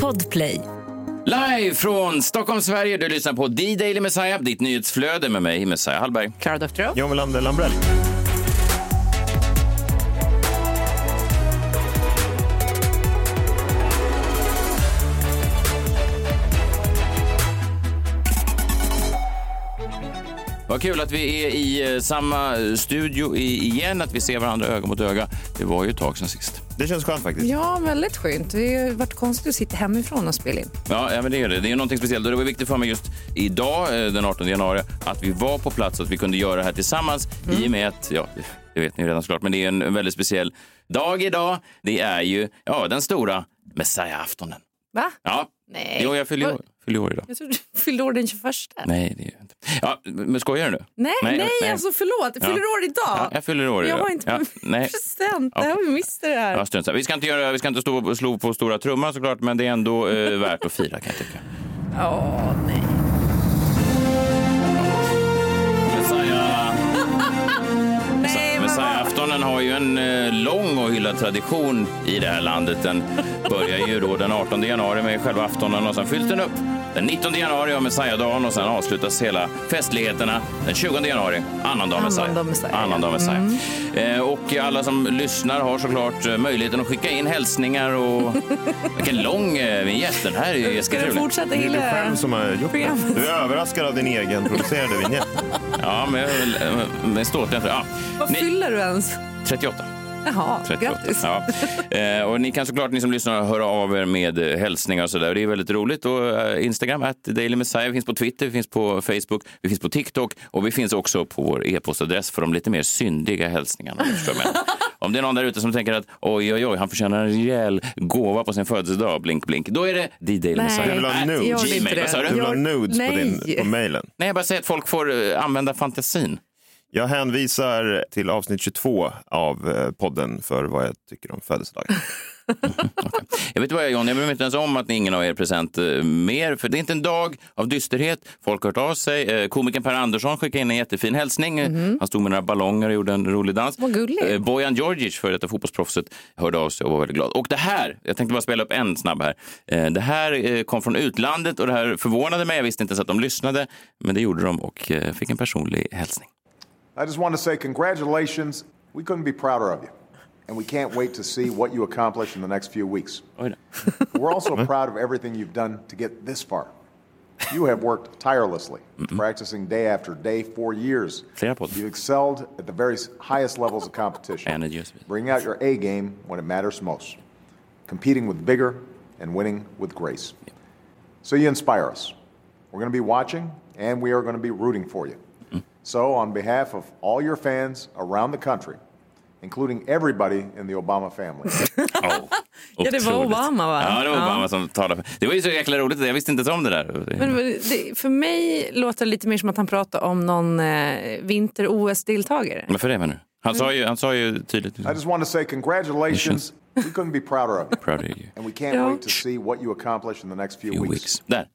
Podplay. Live från Stockholm, Sverige. Du lyssnar på D-Daily Messiah, ditt nyhetsflöde med mig, Messiah Hallberg. Klara Doktorow. John Melander Lambrell. Vad kul att vi är i eh, samma studio i, igen, att vi ser varandra öga mot öga. Det var ju ett tag sedan sist. Det känns skönt faktiskt. Ja, väldigt skönt. Det har varit konstigt att sitta hemifrån och spela in. Ja, ja men det är det. Det är någonting speciellt. Och det var viktigt för mig just idag, eh, den 18 januari, att vi var på plats och att vi kunde göra det här tillsammans i och med att, ja, det vet ni redan såklart, men det är en väldigt speciell dag idag. Det är ju, ja, den stora Messiah-aftonen. Va? Ja. Nej. Jo, jag fyller fyller år idag. Jag trodde du fyllde år den 21. Nej, det är jag inte. Ja, men skojar du nu? Nej, nej, alltså förlåt. Jag fyller Ja. år idag. Ja, jag fyller år jag idag. har inte Ja, nej. present. Det har vi missat det här. Ja, vi ska inte, göra, vi ska inte stå slå på stora trumman såklart, men det är ändå eh, värt att fira kan jag tycka. Åh, nej. Men Messiah-aftonen har ju en eh, lång och hyllad tradition i det här landet. Den börjar ju då den 18 januari med själva aftonen och sen fylls den upp den 19 januari av Messiah-dagen och sen avslutas hela festligheterna den 20 januari, annandag Messiah. Annandag Messiah, Mm. Eh, och alla som lyssnar har såklart eh, möjligheten att skicka in hälsningar och vilken lång eh, vignett. Den här är ju Ska du fortsätta Det är du själv som har gjort det. Du är överraskad av din egen producerade vignett. Ja, men jag är väl, med stolthet. Ja. Vad Ni- fyller du ens? 38. Jaha, 38. grattis. Ja. Eh, och ni kan såklart, ni som lyssnar, höra av er med eh, hälsningar och sådär. Det är väldigt roligt. Och, eh, Instagram, at Daily Messiah. Vi finns på Twitter, vi finns på Facebook, vi finns på TikTok och vi finns också på vår e-postadress för de lite mer syndiga hälsningarna. om det är någon där ute som tänker att oj, oj, oj, han förtjänar en rejäl gåva på sin födelsedag, blink, blink. Då är det The Daily Nej, Messiah. Du vill ha nudes. Gmail. du? Du vill ha nudes på, din, på mejlen. Nej, jag bara säger att folk får eh, använda fantasin. Jag hänvisar till avsnitt 22 av eh, podden för vad jag tycker om födelsedagar. Jag vet vad jag John, jag bryr mig inte ens om att ingen av er present eh, mer, för det är inte en dag av dysterhet. Folk har hört av sig. Eh, komikern Per Andersson skickade in en jättefin hälsning. Eh, Han stod med några ballonger och gjorde en rolig dans. Vad gulligt. Bojan Djordjic, för detta fotbollsproffset, hörde av sig och var väldigt glad. Och det här, jag tänkte bara spela upp en snabb här. Det här kom från utlandet och det här förvånade mig. Jag visste inte ens att de lyssnade, men det gjorde de och fick en personlig hälsning. I just want to say congratulations. We couldn't be prouder of you. And we can't wait to see what you accomplish in the next few weeks. Då. We're also proud of everything you've done to get this far. You have worked tirelessly, practicing day after day for years. You excelled at the very highest levels of competition, bringing out your A game when it matters most, competing with vigor and winning with grace. So you inspire us. We're going to be watching and we are going to be rooting for you. So, on behalf of all your fans around the country, including everybody in the Obama family, Oh, Ja, det var. Obama, va? Ja, det var Ja. Obama som talade. Det var ju så jäkla roligt. Jag visste inte om det där. Men det, för mig låter det lite mer som att han pratar om någon eh, vinter-OS-deltagare. Varför det menar du? Han sa ju, han sa ju tydligt. I just want to say congratulations. We couldn't be prouder of you. Proud of you. And we can't Ja. wait to see what you accomplish in the next few Few weeks. weeks. Där.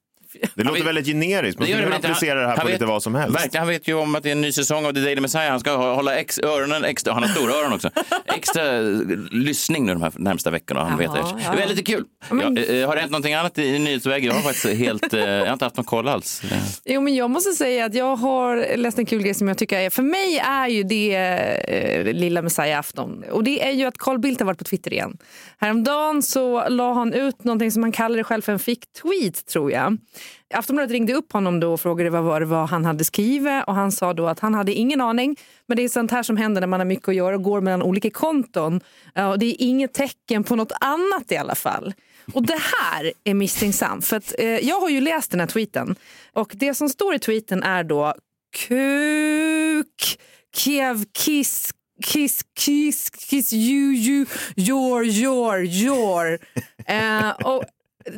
Det låter vet- väldigt generiskt. Man skulle kunna applicera det här på vet- lite vad som helst. Verkligen, han vet ju om att det är en ny säsong av The Daily Messiah. Han ska hå- hålla ex, öronen extra, han har stora öron också, extra eh, lyssning nu de här närmsta veckorna. Han vet det. ja. det är lite kul. men- Ja, eh, har det hänt någonting annat i, nyhetsväg? Jag har faktiskt helt, eh, jag har inte haft någon koll alls. Jo, men jag måste säga att jag har läst en kul grej som jag tycker är, för mig är ju det eh, lilla Messiah-afton. Och det är ju att Carl Bildt har varit på Twitter igen. Häromdagen så la han ut någonting som han kallar det själv för en fick-tweet tror jag. Aftonbladet ringde upp honom då och frågade vad var det var han hade skrivit och han sa då att han hade ingen aning. Men det är sånt här som händer när man har mycket att göra och går mellan olika konton. Och det är inget tecken på något annat i alla fall. Och det här är misstänksamt. För att, eh, jag har ju läst den här tweeten. Och det som står i tweeten är då kuk, kev, kiss, kiss, kiss, kiss, you, you, your, your, your. Eh, och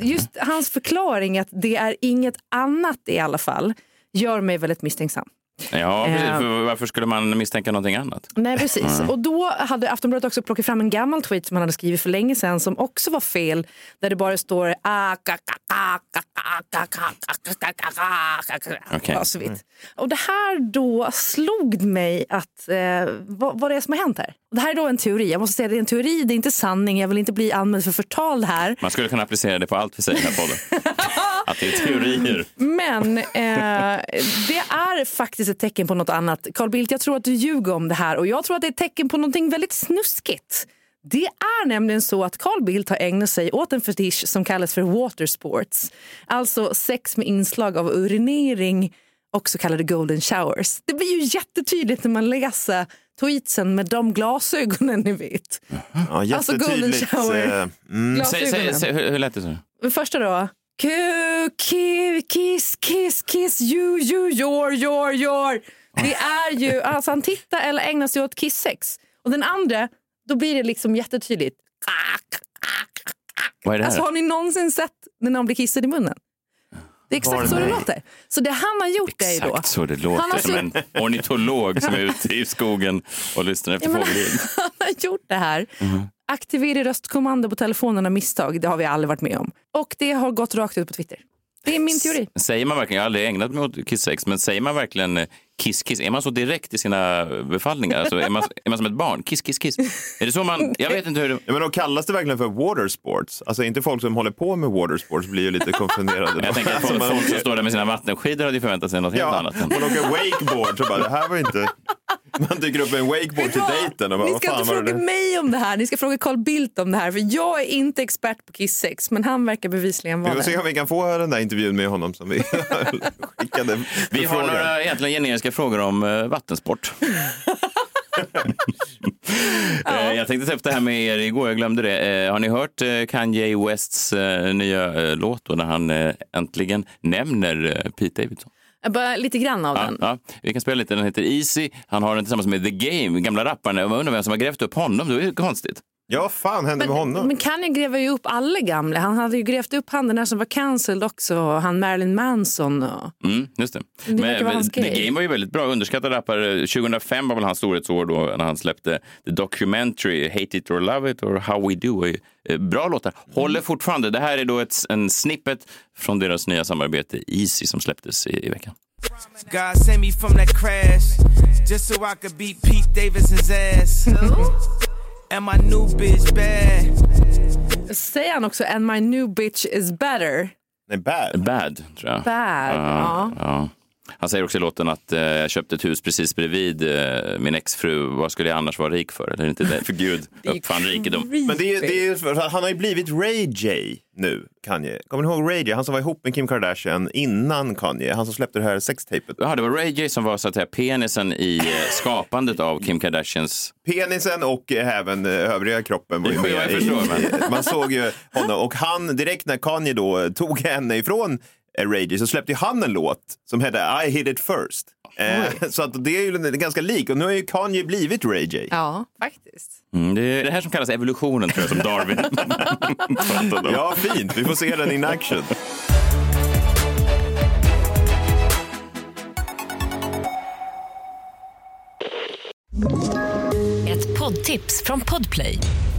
just hans förklaring att det är inget annat i alla fall gör mig väldigt misstänksam. Ja, precis. För varför skulle man misstänka någonting annat? Nej, precis. Mm. Och då hade Aftonbladet också plockat fram en gammal tweet som han hade skrivit för länge sedan som också var fel. Där det bara står... Okay. Ja, så vitt. Och det här då slog mig att eh, vad, vad det är som har hänt här. Det här är då en teori. Jag måste säga det är en teori, det är inte sanning. Jag vill inte bli anmäld för förtal här. Man skulle kunna applicera det på allt vi säger i den podden det är teorier. Men eh, det är faktiskt ett tecken på något annat. Carl Bildt, jag tror att du ljuger om det här och jag tror att det är ett tecken på någonting väldigt snuskigt. Det är nämligen så att Carl Bildt har ägnat sig åt en fetisch som kallas för water sports. Alltså sex med inslag av urinering och så kallade golden showers. Det blir ju jättetydligt när man läser tweetsen med de glasögonen ni vet. Ja, Alltså golden shower. eh, Mm. Säg, säg, säg, hur, hur lät det? Så? Första då. Kiss, kiss, kiss, you, you, your, your, your. Det är ju, alltså han tittar eller ägnar sig åt kisssex. Och den andra, då blir det liksom jättetydligt. Vad är det här? Alltså har ni någonsin sett när någon blir kissad i munnen? Det är exakt så det låter. Så det han har gjort är ju då... Exakt så det låter. Han har Som en ornitolog som är ute i skogen och lyssnar efter Ja, fågelljud. han har gjort det här. Aktivera röstkommando på telefonen av misstag, det har vi aldrig varit med om. Och det har gått rakt ut på Twitter. Det är min teori. Säger man verkligen, jag har aldrig ägnat mig åt kisssex, men säger man verkligen eh, kiss, kiss? Är man så direkt i sina befallningar? Alltså, är, man, är man som ett barn? Kiss, kiss, kiss? Är det så man... Jag vet inte hur det... Ja, men då kallas det verkligen för water sports. Alltså inte folk som håller på med water sports blir ju lite konfunderade. Jag tänker att folk, Man folk som står där med sina vattenskidor hade ju förväntat sig något helt Ja, annat. Man åker wakeboard så bara, det här var inte... Man dyker upp med en wakeboard till dejten och bara, Ni vad ska fan inte det fråga mig om det här, ni ska fråga Carl Bildt om det här. För jag är inte expert på kisssex, men han verkar bevisligen Vi vara får se det. om vi kan få den där intervjun med honom som vi skickade. Vi har några egentligen generiska frågor om eh, vattensport. Eh, Jag tänkte ta upp det här med er igår, jag glömde det. Eh, har ni hört Kanye Wests nya låt då, när han äntligen nämner Pete Davidson? Bara lite grann av Ja, den. ja, vi kan spela lite, den heter Easy. Han har den tillsammans med The Game, gamla rapparen. Jag undrar vem som har grävt upp honom, det är konstigt. Ja, fan hände med honom? Men Kanye gräver ju upp alla gamla. Han hade ju grävt upp han den där som var cancelled också. Han Marilyn Manson. Och... Mm, just det. Det Men, The. Game var ju väldigt bra, underskattad rappare. 2005 var väl hans storhetsår då när han släppte The Documentary, Hate It or Love It or How We Do. Eh, Bra låtar. Håller fortfarande. Det här är då ett, en snippet från deras nya samarbete Easy som släpptes i, i veckan. God save me from that crash, just so I could beat Pete Davidson's ass. And my new bitch bad. Säger han också and my new bitch is better? Nej, bad. Bad, tror jag. Bad, ja. Ja. Han säger också i låten att eh, jag köpte ett hus precis bredvid eh, min exfru. Vad skulle jag annars vara rik för? Eller inte det? För Gud uppfann rikedom. Men det är, det är, han har ju blivit Ray J nu, Kanye. Kommer ni ihåg Ray J? Han som var ihop med Kim Kardashian innan Kanye. Han som släppte det här sextapet. Ja, det var Ray J som var så att säga, penisen i eh, skapandet av Kim Kardashians Penisen och eh, även eh, övriga kroppen var ju Jo, med. jag i- förstår, men- i- Man såg ju honom. Och han, direkt när Kanye då tog henne ifrån eh, Ray J så släppte han en låt som hette I hit it first. Eh, så att det är ju ganska lik. Och nu har ju Kanye blivit Ray J. Ja, faktiskt. Mm, det är det här som kallas evolutionen, tror jag, som Darwin pratade om. Ja, fint. Vi får se den in action. Ett poddtips från Podplay.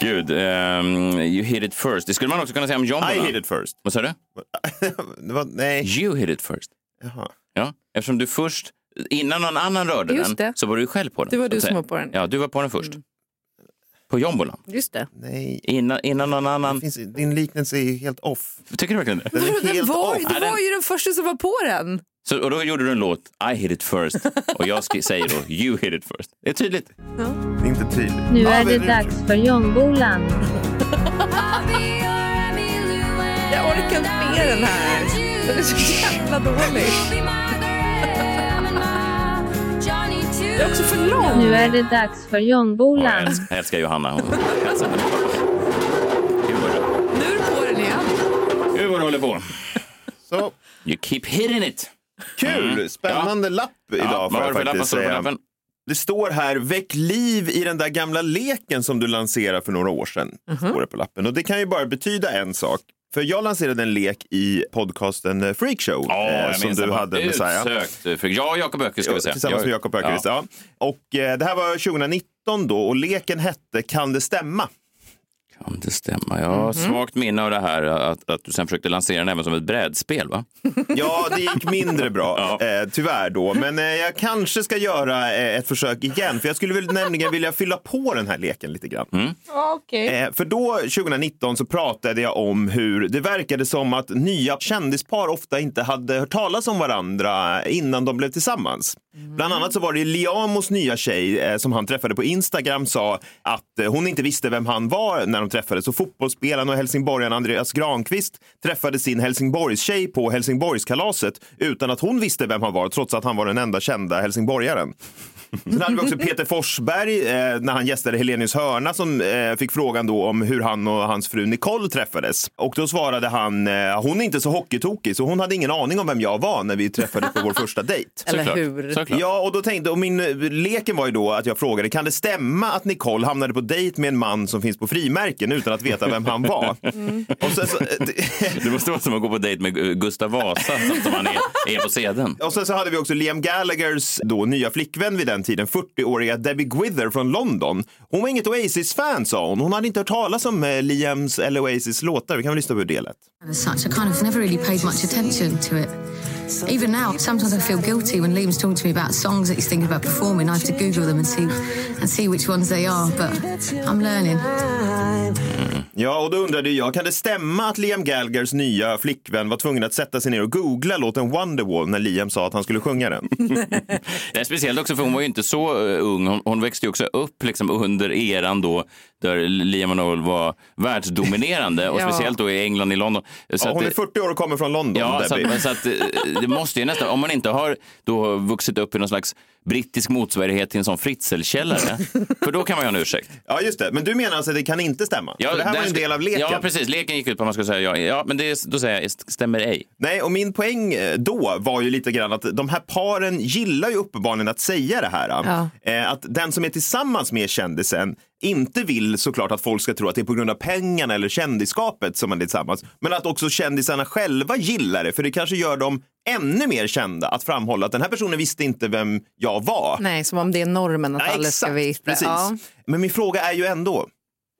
Gud, ehm, you hit it first. Det skulle man också kunna säga om John. I va? hit it first. Vad sa du? det var, nej. You hit it first. Jaha. Ja, eftersom du först, innan någon annan rörde Just den, det. så var du själv på den. Det var du som var på den. Ja, du var på den först. På jombolan. Just det. nej. Innan, innan någon annan. finns, din liknelse är helt off. Tycker du verkligen det? Den är Den helt var, off. du Ja, var ju den första som var på den. Så, och då gjorde du en låt, I hit it first. Och jag säger då, you hit it first. Det är tydligt. Det är inte tydligt. Nu är det dags för Jombolan. Jag orkar inte med den här. Den är så jävla dålig. Det är också för lång. Nu är det dags för John Jag jag älskar Johanna. Hon hälsar. Gud vad Nu är du på den igen. Gud vad du håller på. Så, You keep hitting it. kul! Spännande lapp idag Mm. Ja, får vad jag var det för lapp? Vad faktiskt säga. Det står här, väck liv i den där gamla leken som du lanserade för några år sedan. Står det på lappen. Och det kan ju bara betyda en sak. För jag lanserade en lek i podcasten eh, Freakshow Ja, eh, som du hade med Saja. Utsökt. Jag och Jakob Öqvist ska vi säga. Tillsammans Jag- med Jakob Öqvist. Ja. Ja. Och eh, det här var 2019 då och leken hette Kan det stämma? Kan det stämma? Jag har svagt minne av det här att, att du sen försökte lansera den även som ett brädspel, va? Ja, det gick mindre bra, Ja. eh, tyvärr då. Men eh, jag kanske ska göra eh, ett försök igen, för jag skulle väl nämligen vilja fylla på den här leken lite grann. Okej. Eh, för då, 2019, så pratade jag om hur det verkade som att nya kändispar ofta inte hade hört talas om varandra innan de blev tillsammans. Bland annat så var det Liamos nya tjej eh, som han träffade på Instagram sa att eh, hon inte visste vem han var när de träffades. Och fotbollsspelaren och helsingborgaren Andreas Granqvist träffade sin Helsingborgstjej på Helsingborgskalaset utan att hon visste vem han var, trots att han var den enda kända helsingborgaren. Sen hade vi också Peter Forsberg eh, när han gästade Helenius hörna som eh, fick frågan då om hur han och hans fru Nicole träffades. Och då svarade han, eh, hon är inte så hockeytokig så hon hade ingen aning om vem jag var när vi träffades på vår första dejt. Eller Såklart. hur? Såklart. Ja, och då tänkte, och min eh, leken var ju då att jag frågade, kan det stämma att Nicole hamnade på dejt med en man som finns på frimärken utan att veta vem han var? Och, sen så, Det måste vara som att gå på dejt med Gu- Gustav Vasa som han är, är på sedeln. och sen så hade vi också Liam Gallaghers då nya flickvän vid den tiden, 40-åriga Debbie Gwither från London. Hon var inget Oasis-fan sa hon. Hon hade inte hört talas om eh, Liams eller Oasis låtar. Vi kan väl lyssna på hur det lät. Such, I kind of never really paid much attention to it. Even now, sometimes I feel guilty when Liam's talking to me about songs that he's thinking about performing. I have to Google them and see and see which ones they are. But I'm learning. Ja, och då undrade jag, kan det stämma att Liam Gallaghers nya flickvän var tvungen att sätta sig ner och googla låten Wonderwall när Liam sa att han skulle sjunga den? Det är speciellt också för hon var ju inte så eh, ung. Hon, hon växte ju också upp liksom under eran då där Liam Noel var världsdominerande och Ja. speciellt då i England, i London. Så Ja, att hon är det- 40 år och kommer från London, Ja, så Debbie. att, så att, eh, det måste ju nästan, om man inte har då vuxit upp i någon slags brittisk motsvarighet till en sån fritzelkällare, för då kan man ju ha en ursäkt. Ja, just det. Men du menar alltså att det kan inte stämma? För det här var en del av leken. Ja, precis. Leken gick ut på att man skulle säga ja. Ja, men det, då säger jag stämmer ej. Nej, och min poäng eh, då var ju lite grann att de här paren gillar ju uppenbarligen att säga det här. Ja. Eh, Att den som är tillsammans med kändisen inte vill såklart att folk ska tro att det är på grund av pengarna eller kändisskapet som man är tillsammans. Men att också kändisarna själva gillar det, för det kanske gör dem ännu mer kända att framhålla att den här personen visste inte vem jag var. Nej, som om det är normen att Ja, alla ska veta. precis. Ja. Men min fråga är ju ändå,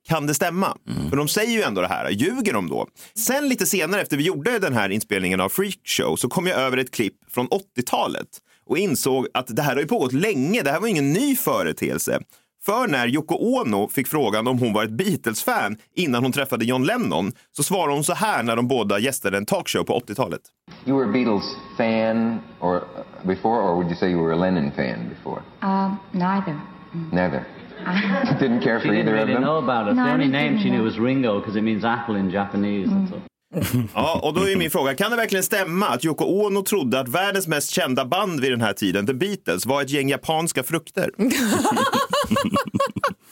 kan det stämma? För de säger ju ändå det här, ljuger de då? Sen lite senare efter vi gjorde den här inspelningen av Freakshow så kom jag över ett klipp från 80-talet och insåg att det här har ju pågått länge, det här var ingen ny företeelse. För när Yoko Ono fick frågan om hon var ett Beatles-fan innan hon träffade John Lennon så svarade hon så här när de båda gästade en talkshow på 80-talet. You were a Beatles fan or uh, before, or would you say you were a Lennon fan before? Um, neither. Neither. Didn't care She for didn't either of really them. know about it. No, the only name she knew was Ringo because it means apple in Japanese. And so. Ja, och då är min fråga, kan det verkligen stämma att Yoko Ono trodde att världens mest kända band vid den här tiden, The Beatles, var ett gäng japanska frukter?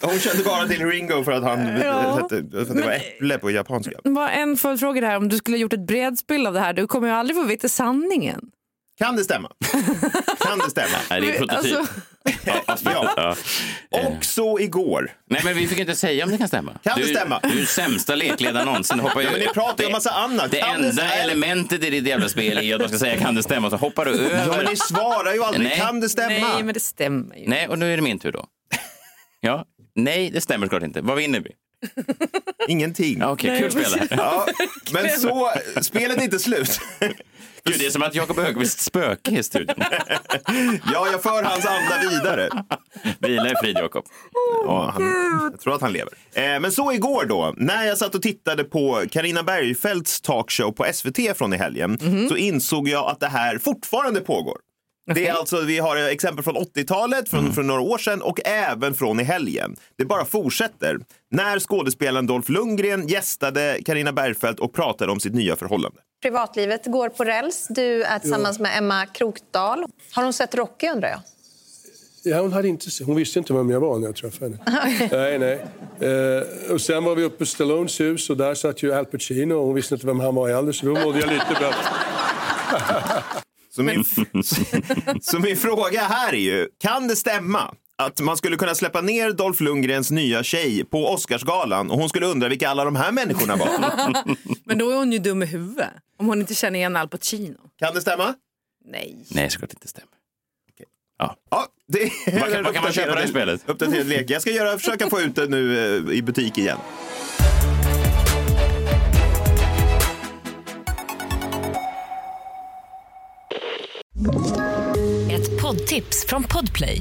Hon kände bara till Ringo för att han Ja. hette, för att det var äpple på japanska. Bara en följdfråga där. Om du skulle ha gjort ett bredspel av det här, du kommer ju aldrig få veta sanningen. Kan det stämma? Kan det stämma? Nej, det är prototyp. Alltså, Ja. Ja. Och så igår. Nej, men vi fick inte säga om det kan stämma. Kan det du, stämma? Du är sämsta lekledaren någonsin. Hoppar Ja, men ni pratar ju om Det- massa annat. Det Kan det enda stämma? elementet i ditt jävla spel är att man ska säga kan det stämma, så hoppar du över. Ja, men ni svarar ju aldrig. Nej. Kan det stämma? nej, men det stämmer ju. Nej, och nu är det min tur då. Ja, nej, det stämmer klart inte. Vad vinner vi? Ingenting. Ja, Okej, kul spel det. Ja, men så, spelet är inte slut. Gud, det är som att Jakob Högqvist spöke i studion. Ja, jag för hans anda vidare. Vila i frid, Jakob. Ja, han, jag tror att han lever. Eh, men så igår då, när jag satt och tittade på Karina Bergfeldts talkshow på SVT från i helgen, så insåg jag att det här fortfarande pågår. Det är alltså, vi har exempel från 80-talet, från, från några år sedan och även från i helgen. Det bara fortsätter. När skådespelaren Dolph Lundgren gästade Karina Bergfeldt och pratade om sitt nya förhållande. Privatlivet går på räls. Du är tillsammans med Emma Krokdal. Har hon sett Rocky undrar jag? Ja, hon, hade inte, hon visste inte vem jag var när jag träffade henne. nej, nej. Eh, och sen var vi uppe i Stallones hus och där satt ju Al Pacino och hon visste inte vem han var heller så då mådde jag lite bättre. Så min, så min fråga här är ju, kan det stämma att man skulle kunna släppa ner Dolph Lundgrens nya tjej på Oscarsgalan och hon skulle undra vilka alla de här människorna var? Men då är hon ju dum i huvudet. Om hon inte känner igen Al Pacino. Kan det stämma? Nej. Nej, såklart inte stämmer. Ja, det är Vad kan- vad kan man köpa det spelet? Uppdaterad lek. Jag ska göra, försöka få ut det nu eh, i butik igen. Ett poddtips från Podplay.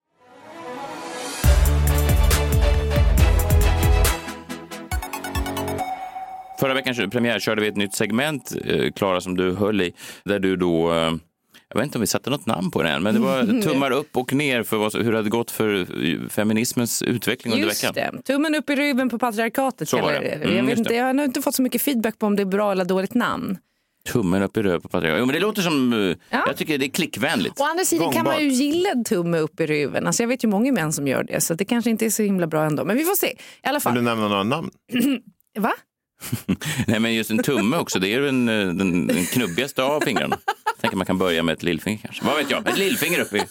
Förra veckans premiär körde vi ett nytt segment, eh, Klara, som du höll i, där du då eh, jag vet inte om vi satte något namn på det än, men det var tummar upp och ner för vad, hur det hade gått för eh, feminismens utveckling under Just veckan. det. Tummen upp i ryggen på patriarkatet. Så var det. jag Mm, jag, vet inte, jag har inte fått så mycket feedback på om det är bra eller dåligt namn. Tummen upp i röv på patriarkat. Jo, men det låter som, eh, jag tycker det är klickvänligt. Å andra sidan kan man ju gilla tumme upp i ruven. Alltså jag vet ju många män som gör det, så det kanske inte är så himla bra ändå. Men vi får se. I alla Vill fall. du nämna några namn? Va? Nej, men just en tumme också, det är den, eh, den, den knubbigaste av fingrarna. Jag tänker man kan börja med ett lillfinger kanske. Vad vet jag, ett lillfinger upp i,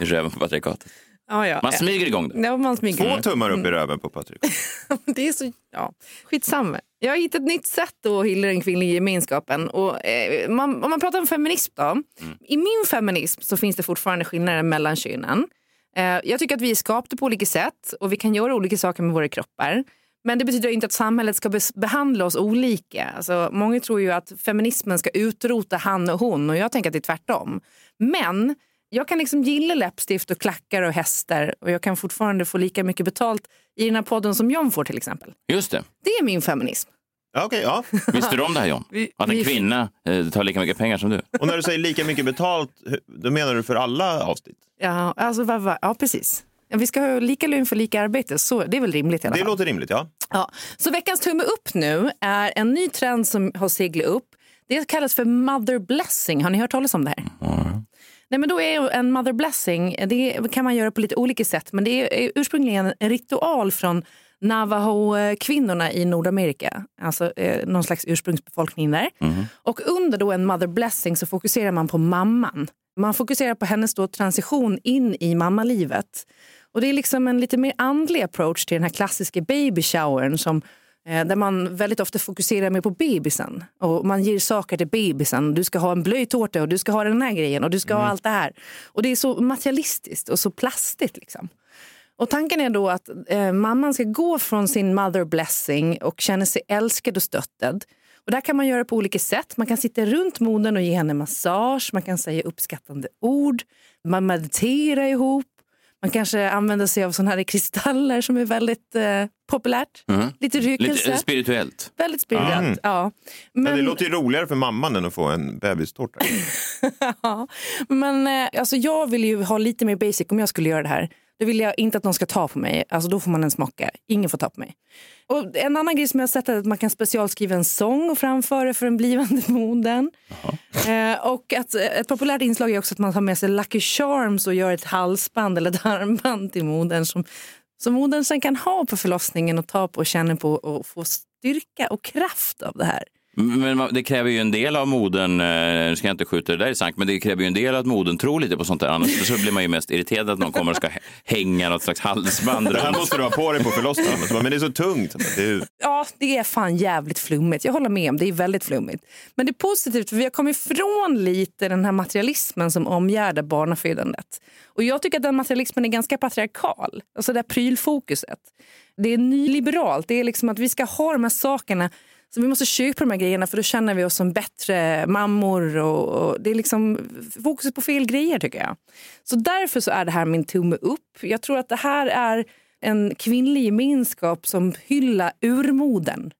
i röven på patriarkatet. Ja, ja. Man smyger igång det. Ja, man smyger. Två tummar upp i röven på Patrik. Det är så, ja, skitsamma. Jag har hittat ett nytt sätt att hylla den kvinnliga gemenskapen. Och, eh, man, om man pratar om feminism då. I min feminism så finns det fortfarande skillnader mellan könen. Eh, jag tycker att vi är skapade på olika sätt och vi kan göra olika saker med våra kroppar. Men det betyder inte att samhället ska behandla oss olika. Alltså, många tror ju att feminismen ska utrota han och hon och jag tänker att det är tvärtom. Men jag kan liksom gilla läppstift och klackar och hästar och jag kan fortfarande få lika mycket betalt i den här podden som John får till exempel. Just det. Det är min feminism. Ja, okej, ja. Visste du om det här John? Att en vi- kvinna eh, tar lika mycket pengar som du? Och när du säger lika mycket betalt, då menar du för alla avsnitt? Ja, alltså, vad, vad, ja precis. Vi ska ha lika lön för lika arbete, så det är väl rimligt i alla Det fall. låter rimligt, ja. Ja. Så veckans tumme upp nu är en ny trend som har seglat upp. Det kallas för mother blessing. Har ni hört talas om det här? Nej, men då är en mother blessing, det kan man göra på lite olika sätt. Men det är ursprungligen en ritual från Navajo-kvinnorna i Nordamerika. Alltså eh, någon slags ursprungsbefolkning där. Och under då en mother blessing så fokuserar man på mamman. Man fokuserar på hennes då transition in i mammalivet. Och det är liksom en lite mer andlig approach till den här klassiska baby showern som eh, där man väldigt ofta fokuserar mer på bebisen. Och man ger saker till bebisen. Du ska ha en blöjtårta och du ska ha den här grejen och du ska ha allt det här. Och det är så materialistiskt och så plastigt liksom. Och tanken är då att eh, mamman ska gå från sin mother blessing och känna sig älskad och stöttad. Och där kan man göra på olika sätt. Man kan sitta runt modern och ge henne massage. Man kan säga uppskattande ord. Man mediterar ihop. Man kanske använder sig av såna här kristaller som är väldigt eh, populärt. Mm. Lite rykelse. Lite eh, spirituellt. Väldigt spirituellt. Mm. Ja. Men... Men, det låter ju roligare för mamman än att få en bebistårta. ja. Men eh, alltså, jag vill ju ha lite mer basic om jag skulle göra det här. Då vill jag inte att någon ska ta på mig. Alltså, då får man en smocka. Ingen får ta på mig. Och en annan grej som jag har sett är att man kan specialskriva en sång och framföra för den blivande modern. Eh, och att, eh, ett populärt inslag är också att man tar med sig Lucky Charms och gör ett halsband eller ett armband till modern som, som modern sen kan ha på förlossningen och ta på och känna på och få styrka och kraft av det här. Men det kräver ju en del av moden, eh, nu ska jag inte skjuta det där i sank, men det kräver ju en del av att moden tror lite på sånt där. Annars så blir man ju mest irriterad att någon kommer och ska hä- hänga något slags halsband Det här måste du ha på dig på förlossningen. Men det är så tungt. Ja, det är fan jävligt flummigt. Jag håller med om det är väldigt flummigt. Men det är positivt för vi har kommit ifrån lite den här materialismen som omgärdar barnafödandet. Och jag tycker att den materialismen är ganska patriarkal. Alltså det här prylfokuset. Det är nyliberalt. Det är liksom att vi ska ha de här sakerna så vi måste köpa de här grejerna för då känner vi oss som bättre mammor. Och, och det är liksom fokus på fel grejer tycker jag. Så därför så är det här min tumme upp. Jag tror att det här är en kvinnlig gemenskap som hyllar urmoden.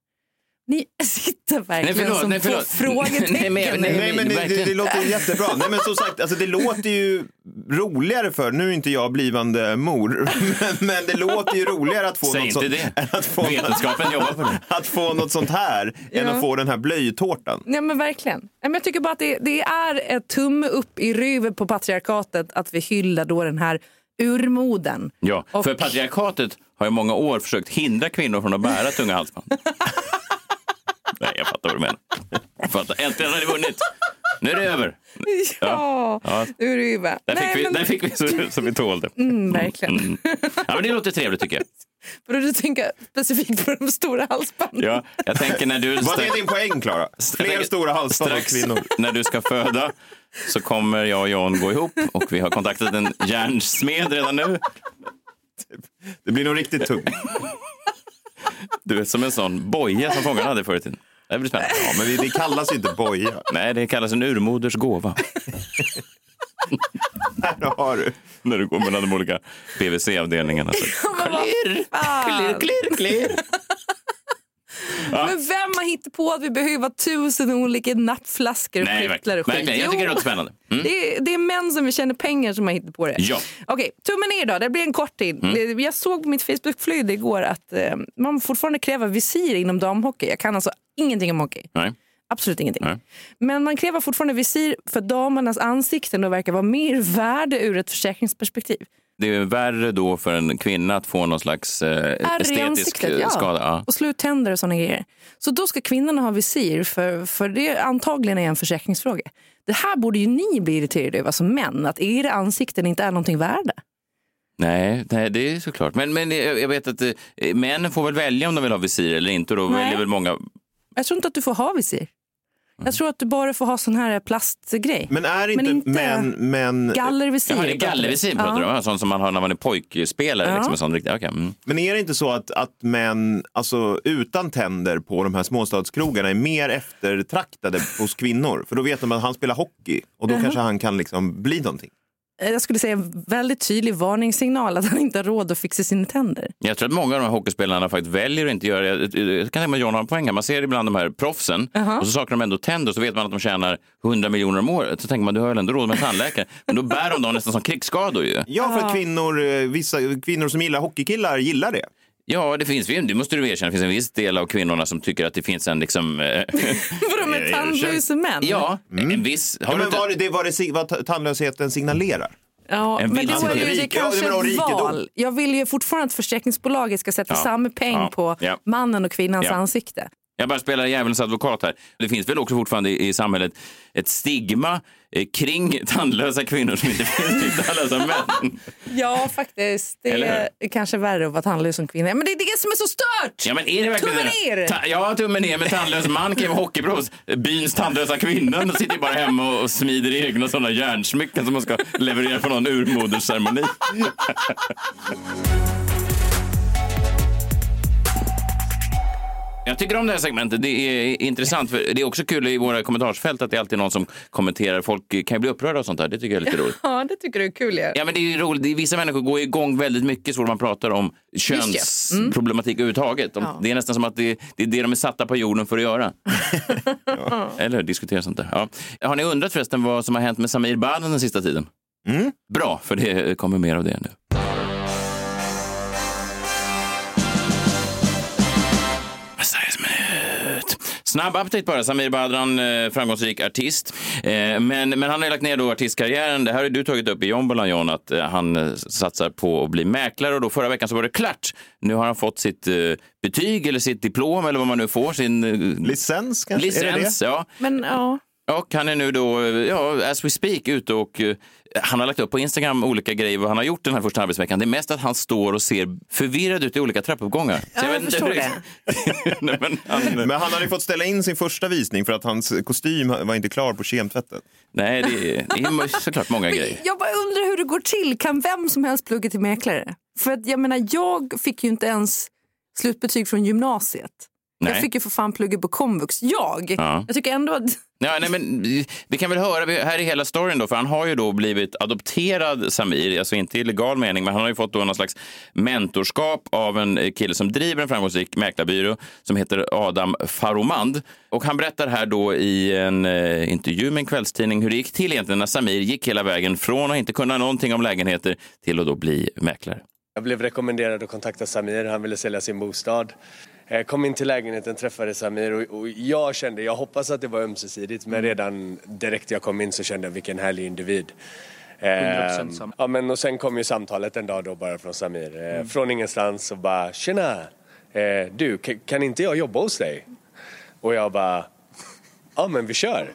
Ni sitter verkligen Nej, förlåt, som nej, två förlåt. frågetecken. Nej, men- nej, Nej, men det, det, låter jättebra. Nej, men som sagt, alltså, det låter ju roligare för, nu är inte jag blivande mor, men, men det låter ju roligare att få Säg något sånt. än Att få, Vetenskapen jobbar på det. Att få något sånt här än Ja. att få den här blöjtårtan. Nej men verkligen. Nej, men jag tycker bara att det, det är ett tumme upp i röven på patriarkatet att vi hyllar då den här urmoden. Ja, Och- för patriarkatet har i många år försökt hindra kvinnor från att bära tunga halsband. Nej, jag fattar vad du menar. Jag fattar. Äntligen har ni vunnit. Nu är det över. Ja, Ja. urva. Där fick, Nej, vi, men, där fick vi så, så vi tålde. Mm, verkligen. Mm. Ja, men det låter trevligt tycker jag. Borde du tänka specifikt på de stora halsbanden? Ja, jag tänker när du... Vad är din poäng, Klara? Fler tänker- stora halsband Strax kvinnor. när du ska föda så kommer jag och Jan gå ihop och vi har kontaktat en järnsmed redan nu. Det blir nog riktigt tungt. Du är som en sån boja som fångarna hade förr i tiden. Det blir spännande. Ja, men det, det kallas ju inte boja. Nej, det kallas en urmoders gåva. Här har du. När du går mellan de olika PVC-avdelningarna. Så. Klirr, klirr, klirr, klirr. Men vem har hittat på att vi behöver tusen olika nappflaskor och Nej, och skit? verkligen. Jag tycker det låter spännande. Mm. Det är, det är män som tjäna pengar som har hittat på det. Ja. Okej, tummen ner då. Det blir en kort tid. Mm. Jag såg på mitt Facebook-flöde igår att eh, man fortfarande kräver visir inom damhockey. Jag kan alltså ingenting om hockey. Nej. Absolut ingenting. Nej. Men man kräver fortfarande visir för damernas ansikten och verkar vara mer värde ur ett försäkringsperspektiv. Det är värre då för en kvinna att få någon slags eh, estetisk eh, ja. skada. Ja. Och sluttänder och såna grejer. Så då ska kvinnorna ha visir för, för det antagligen är en försäkringsfråga. Det här borde ju ni bli irriterade över som män, att era ansikten inte är någonting värda. Nej, nej, det är såklart. Men, men jag jag vet att eh, män får väl välja om de vill ha visir eller inte. Och då Nej. väljer väl många... Jag tror inte att du får ha visir. Mm. Jag tror att du bara får ha sån här plastgrej. Men är inte, inte män... Men, Gallervisir. Är gallervisir pratar du om? Ja. Sånt som man har när man är pojkspelare. Ja. Liksom, sån riktig, okay. mm. men är det inte så att, att män alltså, utan tänder på de här småstadskrogarna är mer eftertraktade hos kvinnor? För då vet de att han spelar hockey och då Jaha. kanske han kan liksom bli någonting. Eh, Jag skulle säga en väldigt tydlig varningssignal att han inte har råd att fixa sina tänder. Jag tror att många av de här hockeyspelarna faktiskt väljer att inte göra det. Jag, kan tänka mig att John har en poäng här. Man ser ibland de här proffsen Jaha. och så saknar de ändå tänder och så vet man att de tjänar 100 miljoner om året. Så tänker man, du har väl ändå råd med tandläkare. Men då bär de dem nästan som krigsskador ju. Ja, för att kvinnor, eh, vissa kvinnor som gillar hockeykillar gillar det. Ja, det finns, det måste du erkänna, det finns en viss del av kvinnorna som tycker att det finns en liksom... eh, Vadå med tandlösa män? ja, en viss... Har Ja, men vad det, det, vad, det, vad ta- tandlösheten signalerar. Ja, En men vild då är det, rik- det ja, kanske och ett val. Jag vill ju fortfarande att försäkringsbolaget ska sätta Ja. samma peng Ja. på Ja. mannen och kvinnans Ja. ansikte. Jag bara spelar djävulens advokat här. Det finns väl också fortfarande i, i samhället ett stigma kring tandlösa kvinnor som inte finns i tandlösa män. Ja, faktiskt. Det är kanske värre att vara tandlös som kvinna. Men det är det som är så stört! Ja, men är det verkligen Tummen ner! Ta, ja, tummen ner. Men tandlös man kan ju vara hockeyproffs. Byns tandlösa kvinna de sitter bara hemma och, och smider egna sådana järnsmycken som man ska leverera på någon urmodersceremoni. Jag tycker om det här segmentet. Det är intressant. För det är också kul i våra kommentarsfält att det är alltid någon som kommenterar. Folk kan ju bli upprörda och sånt där. Det tycker jag är lite roligt. Ja, det tycker du är kul. Ja. Ja, men det är roligt. Det är, vissa människor går igång väldigt mycket så man pratar om könsproblematik överhuvudtaget. De, Ja. Det är nästan som att det, det är det de är satta på jorden för att göra. Eller diskutera sånt där. Ja. Har ni undrat förresten vad som har hänt med Samir Badran den sista tiden? Bra, för det kommer mer av det nu. Snabb update bara. Samir Badran, eh, framgångsrik artist. Eh, men, men han har lagt ner då artistkarriären. Det här har du tagit upp i Jombolan, John, att eh, han satsar på att bli mäklare. Och då förra veckan så var det klart. Nu har han fått sitt betyg eller sitt diplom eller vad man nu får. Sin Licens kanske? Är det licens. det? Ja. Men ja, Och han är nu då, ja, as we speak, ute och han har lagt upp på Instagram olika grejer vad han har gjort den här första arbetsveckan. Det är mest att han står och ser förvirrad ut i olika trappuppgångar. Ja, jag inte förstår det. Nej, men han, Men han hade ju fått ställa in sin första visning för att hans kostym var inte klar på kemtvätten. nej, det är, det är såklart många grejer. jag bara undrar hur det går till. Kan vem som helst plugga till mäklare? För att jag menar, jag fick ju inte ens slutbetyg från gymnasiet. Nej. Jag fick ju för fan plugga på komvux. Jag? Ja. Jag tycker ändå att... Ja, nej, men vi kan väl höra, här är hela storyn då, för han har ju då blivit adopterad Samir, alltså inte i legal mening, men han har ju fått då någon slags mentorskap av en kille som driver en framgångsrik mäklarbyrå som heter Adam Faromand. Och han berättar här då i en eh, intervju med en kvällstidning hur det gick till egentligen när Samir gick hela vägen från att inte kunna någonting om lägenheter till att då bli mäklare. Jag blev rekommenderad att kontakta Samir, han ville sälja sin bostad. Jag kom in till lägenheten, träffade Samir och, och jag kände, jag hoppas att det var ömsesidigt men redan direkt jag kom in så kände jag vilken härlig individ. 100% Ehm, sam- ja, men och sen kom ju samtalet en dag då bara från Samir. Eh, Mm. Från ingenstans och bara “Tjena! Eh, du, ka- kan inte jag jobba hos dig?” Och jag bara “Ja men vi kör!”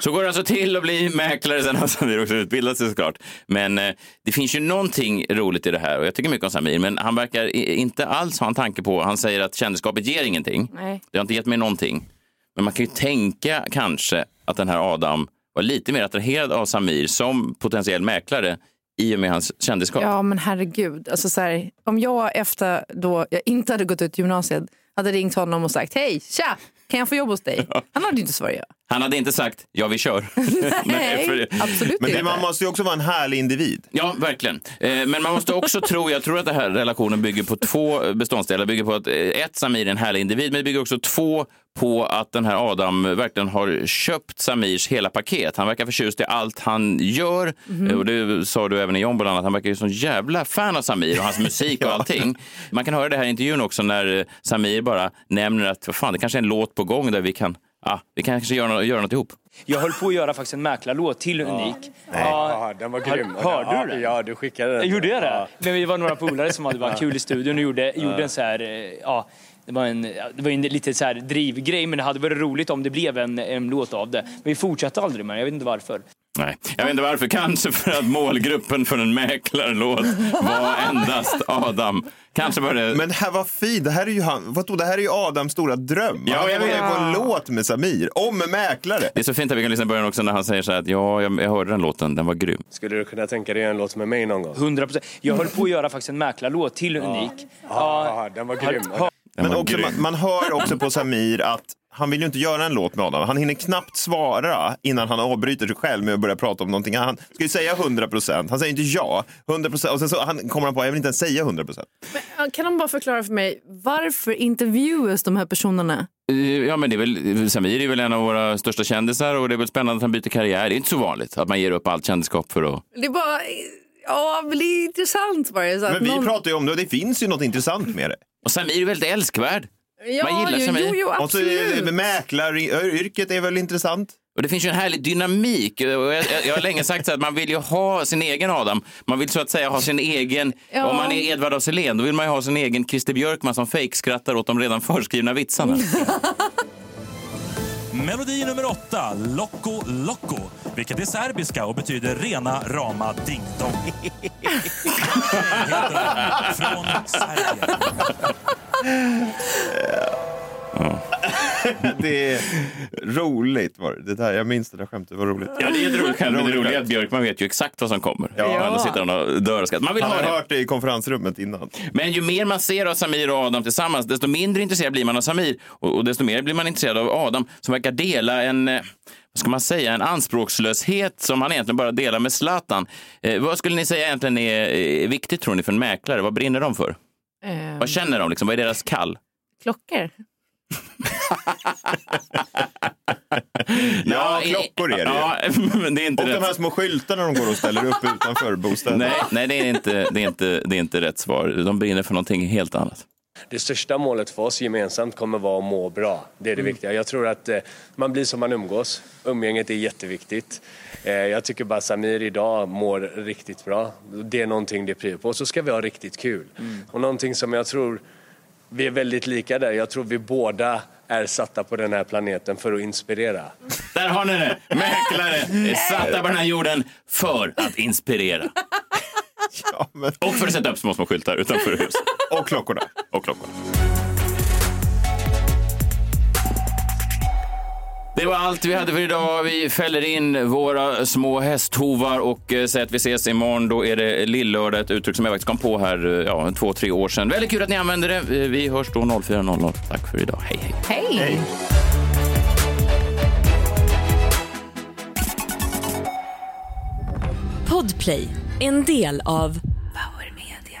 Så går det alltså till att bli mäklare, sen har Samir också utbildat sig såklart. Men eh, det finns ju någonting roligt i det här och jag tycker mycket om Samir, men han verkar i- inte alls ha en tanke på, han säger att kändisskapet ger ingenting. Nej. Det har inte gett mig någonting. Men man kan ju tänka kanske att den här Adam var lite mer attraherad av Samir som potentiell mäklare i och med hans kändisskap. Ja, men herregud. Alltså, så här, om jag efter då jag inte hade gått ut gymnasiet hade ringt honom och sagt hej, tja, kan jag få jobb hos dig? Han hade ju inte svarat ja. Han hade inte sagt ja, vi kör. Nej, för- absolut Men inte. man måste ju också vara en härlig individ. Ja, verkligen. Eh, Men man måste också tro, jag tror att den här relationen bygger på två beståndsdelar. Bygger på att eh, ett, Samir är en härlig individ, men det bygger också två på att den här Adam verkligen har köpt Samirs hela paket. Han verkar förtjust i allt han gör. Eh, Och det sa du även i John bland annat. Han verkar ju som jävla fan av Samir och hans musik och allting. Man kan höra det här i intervjun också när Samir bara nämner att vad fan, det kanske är en låt på gång där vi kan, ah, vi kan kanske göra, göra något ihop. Jag höll på att göra faktiskt en mäklarlåt till Unik. Ja, den var grym. Hör, hörde du den? Ja, du skickade den. Gjorde jag det? Ja. Men vi var några polare som hade varit kul i studion och gjorde, Ja. gjorde en så här, eh, ja, det var en, det var en lite så här drivgrej men det hade varit roligt om det blev en, en låt av det. Men vi fortsatte aldrig med det, jag vet inte varför. Nej, jag vet inte varför. Kanske för att målgruppen för en mäklarlåt var endast Adam. Kanske var det... Men här var fint. Det här är ju, han, vadå, det här är ju Adams stora dröm. Ja, han jag vet. på en låt med Samir, om mäklare. Det är så fint att vi kan lyssna i början också när han säger så här att ja, jag, jag hörde den låten, den var grym. Skulle du kunna tänka dig en låt med mig någon gång? 100 procent. Jag höll på att göra faktiskt en mäklarlåt till Unik. Ja, den var grym. Hör- Men också, man, man hör också på Samir att han vill ju inte göra en låt med Adam. Han hinner knappt svara innan han avbryter sig själv med att börja prata om någonting. Han ska ju säga 100 procent. Han säger inte ja. 100 procent. Och sen så han, kommer han på, jag vill inte ens säga 100 procent. Kan de bara förklara för mig, varför intervjuas de här personerna? Eh, Ja, men det är väl, Samir är väl en av våra största kändisar och det är väl spännande att han byter karriär. Det är inte så vanligt att man ger upp allt kändisskap för att... Det är bara, ja men det är intressant bara. Så att Men vi någon- pratar ju om det och det finns ju något intressant med det. Och Samir är väldigt älskvärd. Ja, man gillar jo, Samir. jo, jo, Och så mäklaryrket är väl intressant? Och det finns ju en härlig dynamik. Och jag, jag, jag har länge sagt så att man vill ju ha sin egen Adam. Man vill så att säga ha sin egen, Ja. om man är Edvard af Sillén, då vill man ju ha sin egen Christer Björkman som fejkskrattar åt de redan förskrivna vitsarna. Melodi nummer åtta, Loco Loco, vilket är serbiska och betyder rena rama ding dong. Från Serbien. det är roligt. Var det. Det där, jag minns det där skämtet, det var roligt. Ja, det är ett roligt skämt, men det roliga är att Björkman vet ju exakt vad som kommer. Ja. Ändå sitter han och dör skratt. Man vill Han ha har det. hört det i konferensrummet innan. Men ju mer man ser av Samir och Adam tillsammans, desto mindre intresserad blir man av Samir. Och, och desto mer blir man intresserad av Adam som verkar dela en, eh, vad ska man säga, en anspråkslöshet som han egentligen bara delar med Zlatan. Eh, vad skulle ni säga egentligen är, är viktigt tror ni för en mäklare? Vad brinner de för? Eh, Vad känner de? Liksom? Vad är deras kall? Klockor. Ja, klockor är det ju. Ja, men det är inte Och rätt. de här små skyltarna de går och ställer upp utanför bostäderna. Nej, nej det, är inte, det, är inte, det är inte rätt svar. De brinner för någonting helt annat. Det största målet för oss gemensamt kommer vara att må bra. Det är det viktiga. Jag tror att eh, man blir som man umgås. Umgänget är jätteviktigt. Eh, jag tycker bara Samir idag mår riktigt bra. Det är någonting det prio på. Så ska vi ha riktigt kul. Och någonting som jag tror vi är väldigt lika där. Jag tror vi båda är satta på den här planeten för att inspirera. Där har ni det! Mäklare är satta på den här jorden för att inspirera. Och för att sätta upp små, små skyltar utanför hus. Och klockorna. Och klockorna. Det var allt vi hade för idag. Vi fäller in våra små hästhovar och eh, säger att vi ses imorgon. Då är det lillördag, ett uttryck som jag faktiskt kom på här eh, ja, två, tre år sedan. Väldigt kul att ni använder det. Eh, Vi hörs då 04.00. Tack för idag. Hej, hej. Hej! Podplay, en del av Power Media